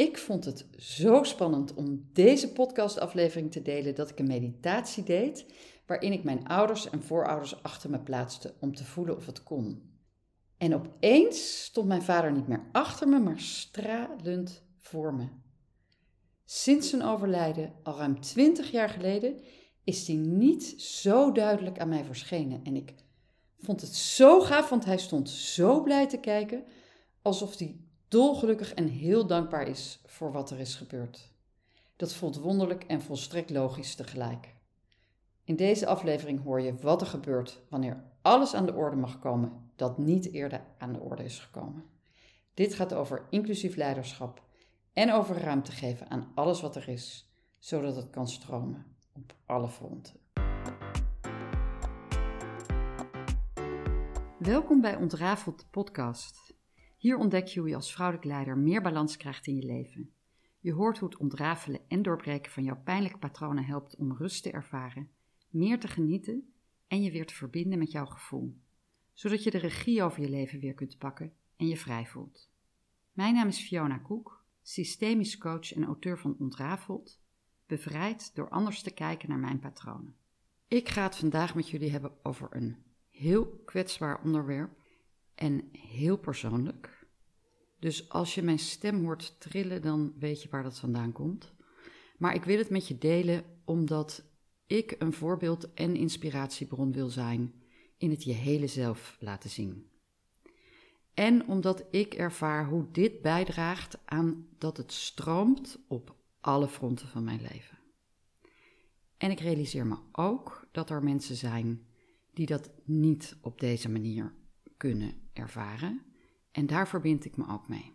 Ik vond het zo spannend om deze podcastaflevering te delen dat ik een meditatie deed waarin ik mijn ouders en voorouders achter me plaatste om te voelen of het kon. En opeens stond mijn vader niet meer achter me, maar stralend voor me. Sinds zijn overlijden, al ruim twintig jaar geleden, is hij niet zo duidelijk aan mij verschenen. En ik vond het zo gaaf, want hij stond zo blij te kijken, alsof hij dolgelukkig en heel dankbaar is voor wat er is gebeurd. Dat voelt wonderlijk en volstrekt logisch tegelijk. In deze aflevering hoor je wat er gebeurt wanneer alles aan de orde mag komen dat niet eerder aan de orde is gekomen. Dit gaat over inclusief leiderschap en over ruimte geven aan alles wat er is, zodat het kan stromen op alle fronten. Welkom bij Ontrafeld podcast. Hier ontdek je hoe je als vrouwelijk leider meer balans krijgt in je leven. Je hoort hoe het ontrafelen en doorbreken van jouw pijnlijke patronen helpt om rust te ervaren, meer te genieten en je weer te verbinden met jouw gevoel, zodat je de regie over je leven weer kunt pakken en je vrij voelt. Mijn naam is Fiona Koek, systemisch coach en auteur van Ontrafeld, bevrijd door anders te kijken naar mijn patronen. Ik ga het vandaag met jullie hebben over een heel kwetsbaar onderwerp en heel persoonlijk. Dus als je mijn stem hoort trillen, dan weet je waar dat vandaan komt. Maar ik wil het met je delen omdat ik een voorbeeld en inspiratiebron wil zijn in het je hele zelf laten zien. En omdat ik ervaar hoe dit bijdraagt aan dat het stroomt op alle fronten van mijn leven. En ik realiseer me ook dat er mensen zijn die dat niet op deze manier kunnen ervaren. En daar verbind ik me ook mee.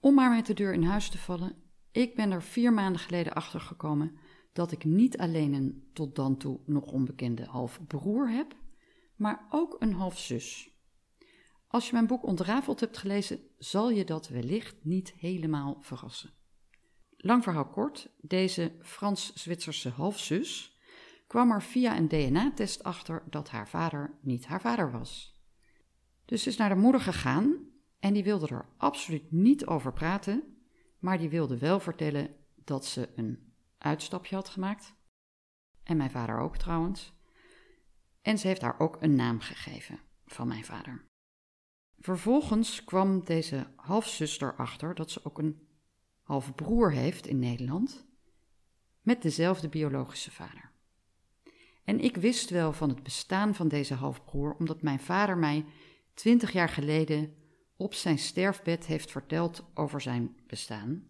Om maar met de deur in huis te vallen, ik ben er vier maanden geleden achter gekomen dat ik niet alleen een tot dan toe nog onbekende halfbroer heb, maar ook een halfzus. Als je mijn boek Ontrafeld hebt gelezen, zal je dat wellicht niet helemaal verrassen. Lang verhaal kort, deze Frans-Zwitserse halfzus kwam er via een DNA-test achter dat haar vader niet haar vader was. Dus is naar de moeder gegaan en die wilde er absoluut niet over praten, maar die wilde wel vertellen dat ze een uitstapje had gemaakt. En mijn vader ook trouwens. En ze heeft haar ook een naam gegeven van mijn vader. Vervolgens kwam deze halfzuster achter dat ze ook een halfbroer heeft in Nederland met dezelfde biologische vader. En ik wist wel van het bestaan van deze halfbroer omdat mijn vader mij twintig jaar geleden op zijn sterfbed heeft verteld over zijn bestaan.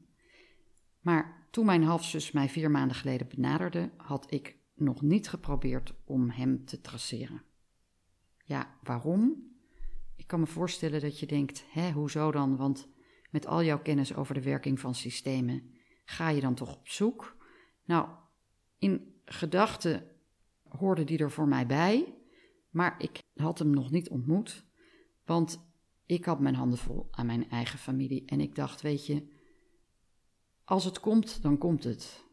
Maar toen mijn halfzus mij vier maanden geleden benaderde, had ik nog niet geprobeerd om hem te traceren. Ja, waarom? Ik kan me voorstellen dat je denkt: hè, hoezo dan? Want met al jouw kennis over de werking van systemen ga je dan toch op zoek? Nou, in gedachten hoorde die er voor mij bij, maar ik had hem nog niet ontmoet. Want ik had mijn handen vol aan mijn eigen familie en ik dacht, weet je, als het komt, dan komt het.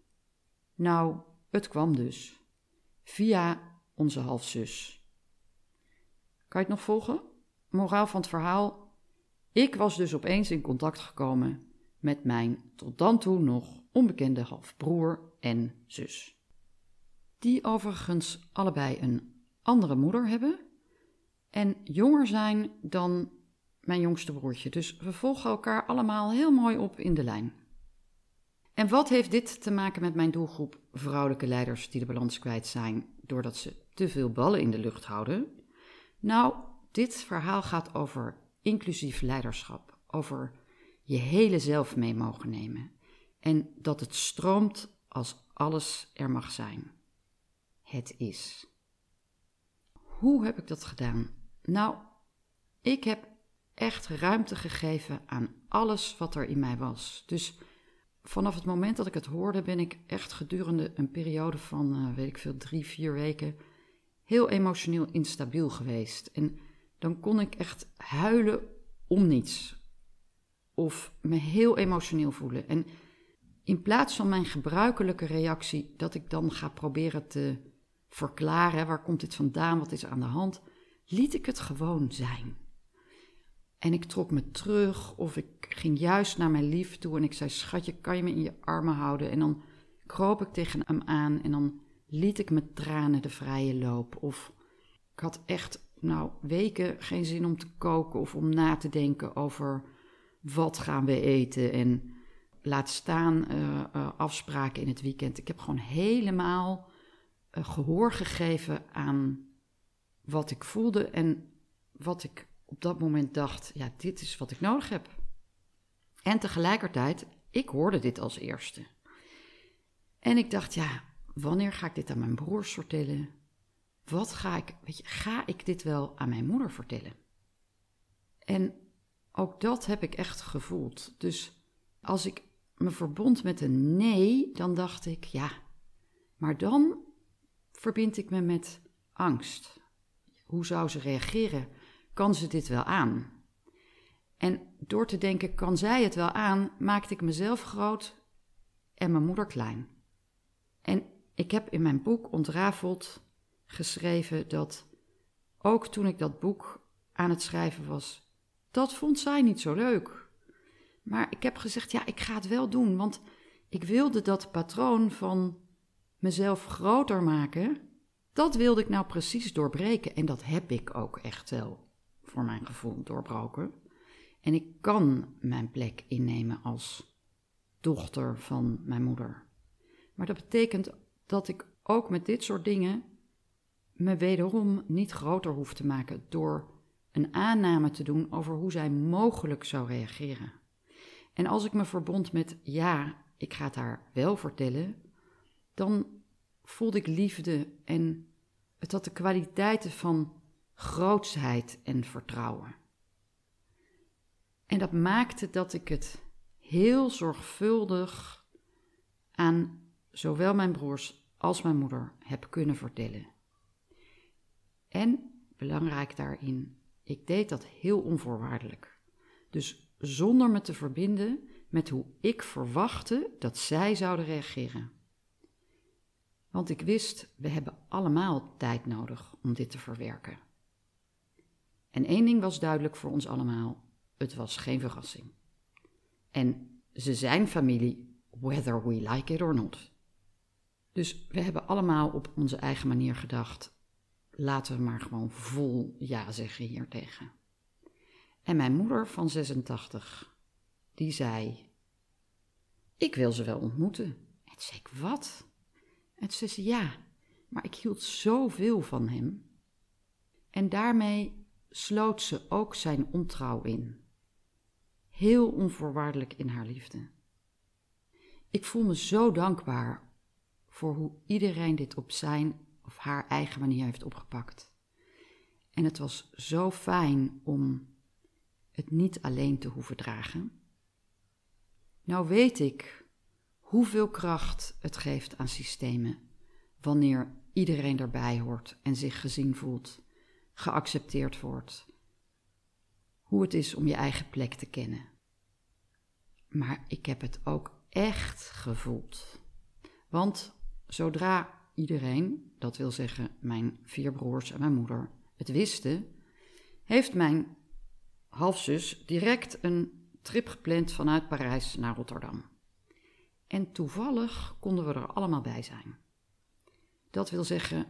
Nou, het kwam dus. Via onze halfzus. Kan je het nog volgen? Moraal van het verhaal. Ik was dus opeens in contact gekomen met mijn tot dan toe nog onbekende halfbroer en zus. Die overigens allebei een andere moeder hebben en jonger zijn dan mijn jongste broertje. Dus we volgen elkaar allemaal heel mooi op in de lijn. En wat heeft dit te maken met mijn doelgroep vrouwelijke leiders die de balans kwijt zijn doordat ze te veel ballen in de lucht houden? Nou, dit verhaal gaat over inclusief leiderschap, over je hele zelf mee mogen nemen en dat het stroomt als alles er mag zijn. Het is. Hoe heb ik dat gedaan? Nou, ik heb echt ruimte gegeven aan alles wat er in mij was. Dus vanaf het moment dat ik het hoorde, ben ik echt gedurende een periode van, uh, weet ik veel, drie, vier weken heel emotioneel instabiel geweest. En dan kon ik echt huilen om niets. Of me heel emotioneel voelen. En in plaats van mijn gebruikelijke reactie, dat ik dan ga proberen te verklaren, waar komt dit vandaan, wat is aan de hand, liet ik het gewoon zijn. En ik trok me terug of ik ging juist naar mijn lief toe en ik zei: Schatje, kan je me in je armen houden? En dan kroop ik tegen hem aan en dan liet ik met tranen de vrije loop. Of ik had echt, nou, weken geen zin om te koken of om na te denken over wat gaan we eten en laat staan uh, uh, afspraken in het weekend. Ik heb gewoon helemaal uh, gehoor gegeven aan wat ik voelde en wat ik op dat moment dacht, ja, dit is wat ik nodig heb. En tegelijkertijd, ik hoorde dit als eerste. En ik dacht, ja, wanneer ga ik dit aan mijn broers vertellen? Wat ga ik, weet je, ga ik dit wel aan mijn moeder vertellen? En ook dat heb ik echt gevoeld. Dus als ik me verbond met een nee, dan dacht ik, ja, maar dan verbind ik me met angst. Hoe zou ze reageren? Kan ze dit wel aan? En door te denken, kan zij het wel aan, maakte ik mezelf groot en mijn moeder klein. En ik heb in mijn boek Ontrafeld geschreven dat ook toen ik dat boek aan het schrijven was, dat vond zij niet zo leuk. Maar ik heb gezegd, ja, ik ga het wel doen, want ik wilde dat patroon van mezelf groter maken, dat wilde ik nou precies doorbreken. En dat heb ik ook echt wel, voor mijn gevoel, doorbroken. En ik kan mijn plek innemen als dochter van mijn moeder. Maar dat betekent dat ik ook met dit soort dingen me wederom niet groter hoef te maken door een aanname te doen over hoe zij mogelijk zou reageren. En als ik me verbond met ja, ik ga het haar wel vertellen, dan voelde ik liefde en het had de kwaliteiten van grootsheid en vertrouwen. En dat maakte dat ik het heel zorgvuldig aan zowel mijn broers als mijn moeder heb kunnen vertellen. En belangrijk daarin, ik deed dat heel onvoorwaardelijk. Dus zonder me te verbinden met hoe ik verwachtte dat zij zouden reageren. Want ik wist, we hebben allemaal tijd nodig om dit te verwerken. En één ding was duidelijk voor ons allemaal: het was geen verrassing. En ze zijn familie, whether we like it or not. Dus we hebben allemaal op onze eigen manier gedacht: laten we maar gewoon vol ja zeggen hiertegen. En mijn moeder van 86, die zei: Ik wil ze wel ontmoeten. Zei ik: Wat? En toen zei ze: Ja, maar ik hield zoveel van hem. En daarmee sloot ze ook zijn ontrouw in. Heel onvoorwaardelijk in haar liefde. Ik voel me zo dankbaar voor hoe iedereen dit op zijn of haar eigen manier heeft opgepakt. En het was zo fijn om het niet alleen te hoeven dragen. Nou weet ik hoeveel kracht het geeft aan systemen wanneer iedereen erbij hoort en zich gezien voelt, geaccepteerd wordt. Hoe het is om je eigen plek te kennen. Maar ik heb het ook echt gevoeld. Want zodra iedereen, dat wil zeggen mijn vier broers en mijn moeder, het wisten, heeft mijn halfzus direct een trip gepland vanuit Parijs naar Rotterdam. En toevallig konden we er allemaal bij zijn. Dat wil zeggen,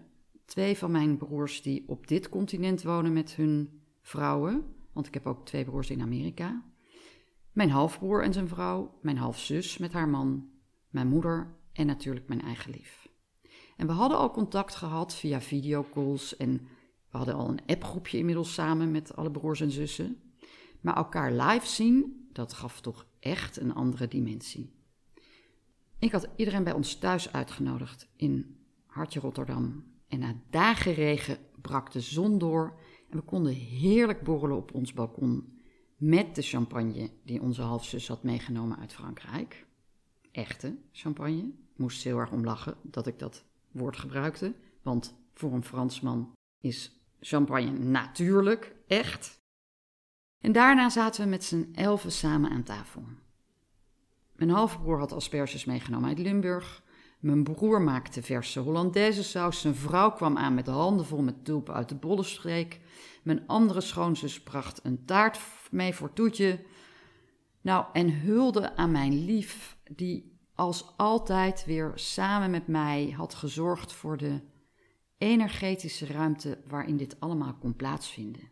twee van mijn broers die op dit continent wonen met hun vrouwen, want ik heb ook twee broers in Amerika. Mijn halfbroer en zijn vrouw, mijn halfzus met haar man, mijn moeder en natuurlijk mijn eigen lief. En we hadden al contact gehad via videocalls en we hadden al een appgroepje inmiddels samen met alle broers en zussen. Maar elkaar live zien, dat gaf toch echt een andere dimensie. Ik had iedereen bij ons thuis uitgenodigd in Hartje Rotterdam. En na dagen regen brak de zon door en we konden heerlijk borrelen op ons balkon met de champagne die onze halfzus had meegenomen uit Frankrijk. Echte champagne. Moest heel erg om lachen dat ik dat woord gebruikte, want voor een Fransman is champagne natuurlijk echt. En daarna zaten we met z'n elfen samen aan tafel. Mijn halfbroer had asperges meegenomen uit Limburg. Mijn broer maakte verse Hollandaise saus. Zijn vrouw kwam aan met de handen vol met tulpen uit de Bollenstreek. Mijn andere schoonzus bracht een taart mee voor Toetje. Nou, en hulde aan mijn lief, die als altijd weer samen met mij had gezorgd voor de energetische ruimte waarin dit allemaal kon plaatsvinden.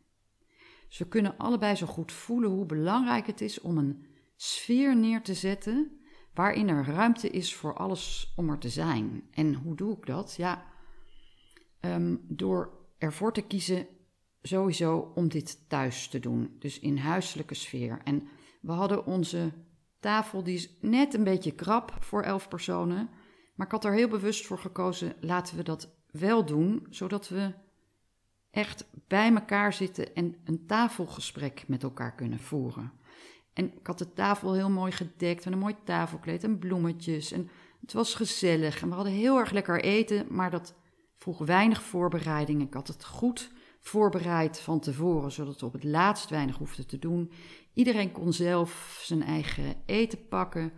Ze kunnen allebei zo goed voelen hoe belangrijk het is om een sfeer neer te zetten waarin er ruimte is voor alles om er te zijn. En hoe doe ik dat? Ja, um, door ervoor te kiezen sowieso om dit thuis te doen, dus in huiselijke sfeer. En we hadden onze tafel, die is net een beetje krap voor elf personen, maar ik had er heel bewust voor gekozen, laten we dat wel doen, zodat we echt bij elkaar zitten en een tafelgesprek met elkaar kunnen voeren. En ik had de tafel heel mooi gedekt met een mooi tafelkleed en bloemetjes. En het was gezellig en we hadden heel erg lekker eten, maar dat vroeg weinig voorbereiding. Ik had het goed voorbereid van tevoren, zodat we op het laatst weinig hoefden te doen. Iedereen kon zelf zijn eigen eten pakken.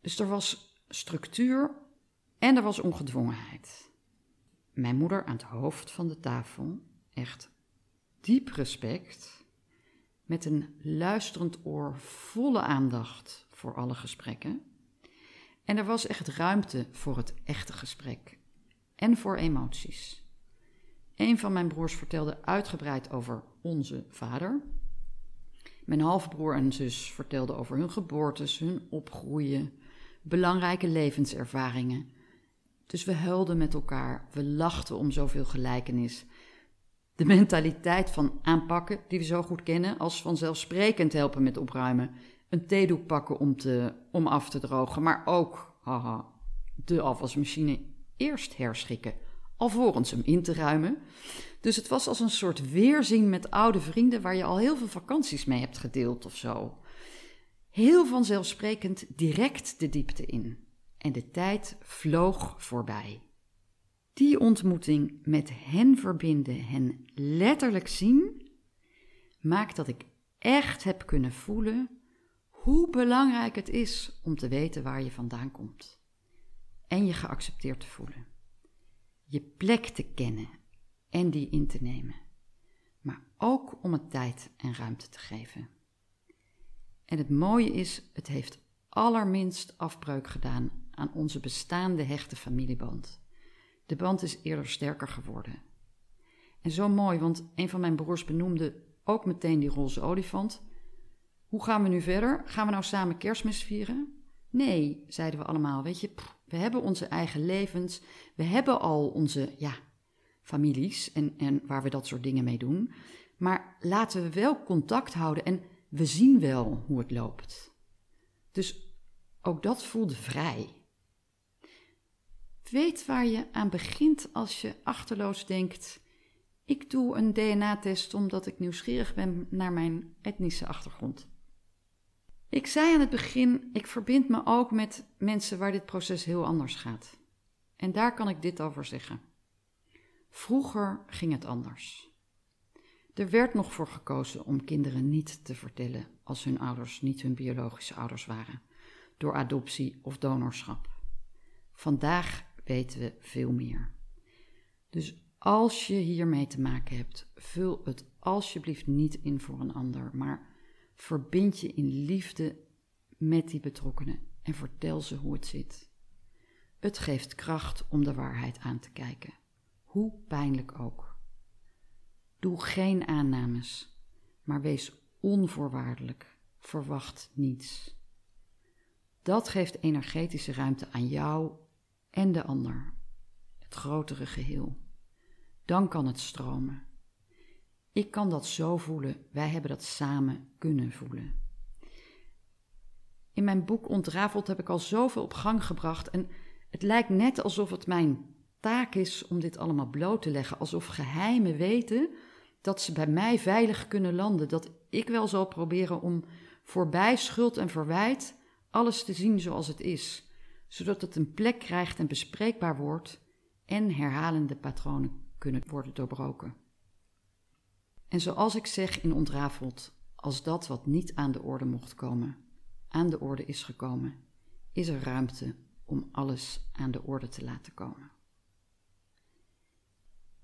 Dus er was structuur en er was ongedwongenheid. Mijn moeder aan het hoofd van de tafel, echt diep respect, met een luisterend oor volle aandacht voor alle gesprekken. En er was echt ruimte voor het echte gesprek en voor emoties. Een van mijn broers vertelde uitgebreid over onze vader. Mijn halfbroer en zus vertelden over hun geboortes, hun opgroeien, belangrijke levenservaringen. Dus we huilden met elkaar, we lachten om zoveel gelijkenis. De mentaliteit van aanpakken, die we zo goed kennen, als vanzelfsprekend helpen met opruimen. Een theedoek pakken om, te, om af te drogen, maar ook, haha, de afwasmachine eerst herschikken, alvorens hem in te ruimen. Dus het was als een soort weerzien met oude vrienden waar je al heel veel vakanties mee hebt gedeeld of zo. Heel vanzelfsprekend direct de diepte in. En de tijd vloog voorbij. Die ontmoeting met hen verbinden, hen letterlijk zien, maakt dat ik echt heb kunnen voelen hoe belangrijk het is om te weten waar je vandaan komt. En je geaccepteerd te voelen. Je plek te kennen en die in te nemen. Maar ook om het tijd en ruimte te geven. En het mooie is, het heeft allerminst afbreuk gedaan aan onze bestaande hechte familieband. De band is eerder sterker geworden. En zo mooi, want een van mijn broers benoemde ook meteen die roze olifant. Hoe gaan we nu verder? Gaan we nou samen kerstmis vieren? Nee, zeiden we allemaal. Weet je, we hebben onze eigen levens. We hebben al onze ja, families en, en waar we dat soort dingen mee doen. Maar laten we wel contact houden en we zien wel hoe het loopt. Dus ook dat voelde vrij. Weet waar je aan begint als je achterloos denkt: ik doe een DNA-test omdat ik nieuwsgierig ben naar mijn etnische achtergrond. Ik zei aan het begin: ik verbind me ook met mensen waar dit proces heel anders gaat. En daar kan ik dit over zeggen. Vroeger ging het anders. Er werd nog voor gekozen om kinderen niet te vertellen als hun ouders niet hun biologische ouders waren, door adoptie of donorschap. Vandaag weten we veel meer. Dus als je hiermee te maken hebt, vul het alsjeblieft niet in voor een ander, maar verbind je in liefde met die betrokkenen en vertel ze hoe het zit. Het geeft kracht om de waarheid aan te kijken, hoe pijnlijk ook. Doe geen aannames, maar wees onvoorwaardelijk. Verwacht niets. Dat geeft energetische ruimte aan jou en de ander, het grotere geheel. Dan kan het stromen. Ik kan dat zo voelen, wij hebben dat samen kunnen voelen. In mijn boek Ontrafeld heb ik al zoveel op gang gebracht en het lijkt net alsof het mijn taak is om dit allemaal bloot te leggen, alsof geheimen weten dat ze bij mij veilig kunnen landen, dat ik wel zal proberen om voorbij schuld en verwijt alles te zien zoals het is zodat het een plek krijgt en bespreekbaar wordt en herhalende patronen kunnen worden doorbroken. En zoals ik zeg in Ontrafeld, als dat wat niet aan de orde mocht komen, aan de orde is gekomen, is er ruimte om alles aan de orde te laten komen.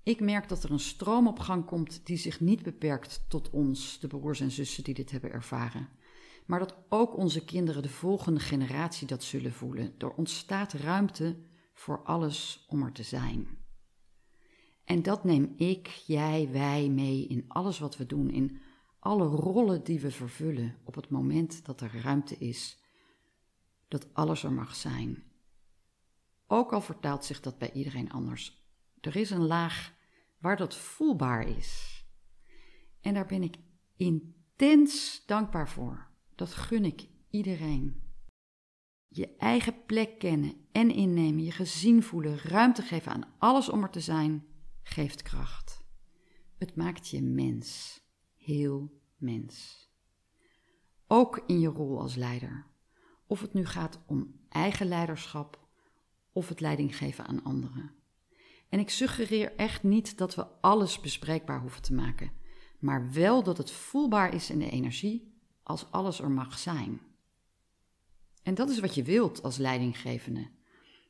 Ik merk dat er een stroom op gang komt die zich niet beperkt tot ons, de broers en zussen die dit hebben ervaren, maar dat ook onze kinderen, de volgende generatie, dat zullen voelen. Er ontstaat ruimte voor alles om er te zijn. En dat neem ik, jij, wij mee in alles wat we doen, in alle rollen die we vervullen op het moment dat er ruimte is, dat alles er mag zijn. Ook al vertaalt zich dat bij iedereen anders. Er is een laag waar dat voelbaar is. En daar ben ik intens dankbaar voor. Dat gun ik iedereen. Je eigen plek kennen en innemen, je gezien voelen, ruimte geven aan alles om er te zijn, geeft kracht. Het maakt je mens, heel mens. Ook in je rol als leider. Of het nu gaat om eigen leiderschap of het leiding geven aan anderen. En ik suggereer echt niet dat we alles bespreekbaar hoeven te maken, maar wel dat het voelbaar is in de energie als alles er mag zijn. En dat is wat je wilt als leidinggevende.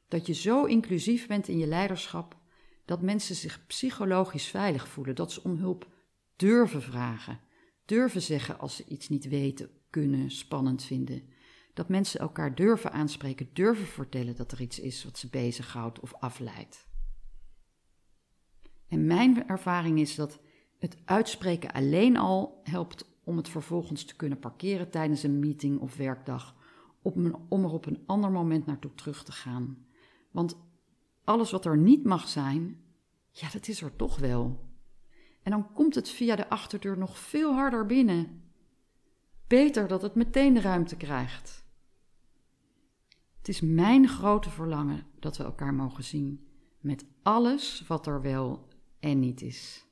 Dat je zo inclusief bent in je leiderschap dat mensen zich psychologisch veilig voelen, dat ze om hulp durven vragen, durven zeggen als ze iets niet weten, kunnen, spannend vinden. Dat mensen elkaar durven aanspreken, durven vertellen dat er iets is wat ze bezighoudt of afleidt. En mijn ervaring is dat het uitspreken alleen al helpt om het vervolgens te kunnen parkeren tijdens een meeting of werkdag, om er op een ander moment naartoe terug te gaan. Want alles wat er niet mag zijn, ja, dat is er toch wel. En dan komt het via de achterdeur nog veel harder binnen. Beter dat het meteen de ruimte krijgt. Het is mijn grote verlangen dat we elkaar mogen zien met alles wat er wel en niet is.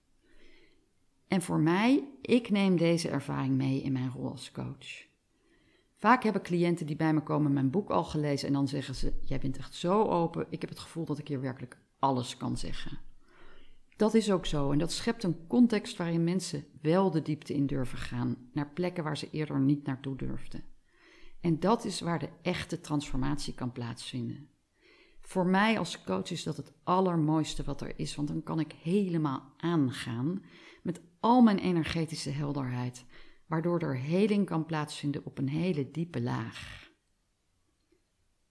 En voor mij, ik neem deze ervaring mee in mijn rol als coach. Vaak hebben cliënten die bij me komen mijn boek al gelezen en dan zeggen ze: Jij bent echt zo open. Ik heb het gevoel dat ik hier werkelijk alles kan zeggen. Dat is ook zo en dat schept een context waarin mensen wel de diepte in durven gaan, naar plekken waar ze eerder niet naartoe durfden. En dat is waar de echte transformatie kan plaatsvinden. Voor mij als coach is dat het allermooiste wat er is, want dan kan ik helemaal aangaan met al mijn energetische helderheid, waardoor er heling kan plaatsvinden op een hele diepe laag.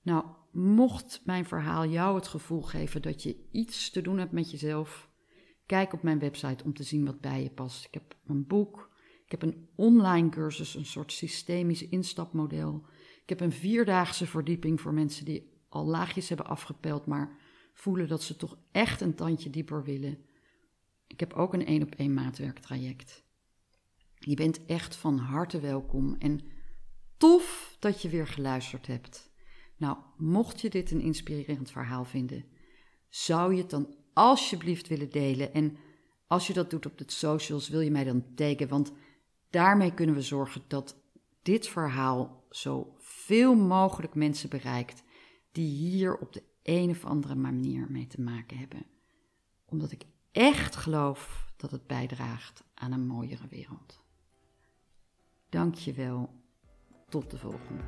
Nou, mocht mijn verhaal jou het gevoel geven dat je iets te doen hebt met jezelf, kijk op mijn website om te zien wat bij je past. Ik heb een boek, ik heb een online cursus, een soort systemisch instapmodel. Ik heb een vierdaagse verdieping voor mensen die al laagjes hebben afgepeld, maar voelen dat ze toch echt een tandje dieper willen. Ik heb ook een één op één maatwerktraject. Je bent echt van harte welkom en tof dat je weer geluisterd hebt. Nou, mocht je dit een inspirerend verhaal vinden, zou je het dan alsjeblieft willen delen? En als je dat doet op de socials, wil je mij dan taggen, want daarmee kunnen we zorgen dat dit verhaal zo veel mogelijk mensen bereikt die hier op de een of andere manier mee te maken hebben. Omdat ik echt geloof dat het bijdraagt aan een mooiere wereld. Dank je wel. Tot de volgende.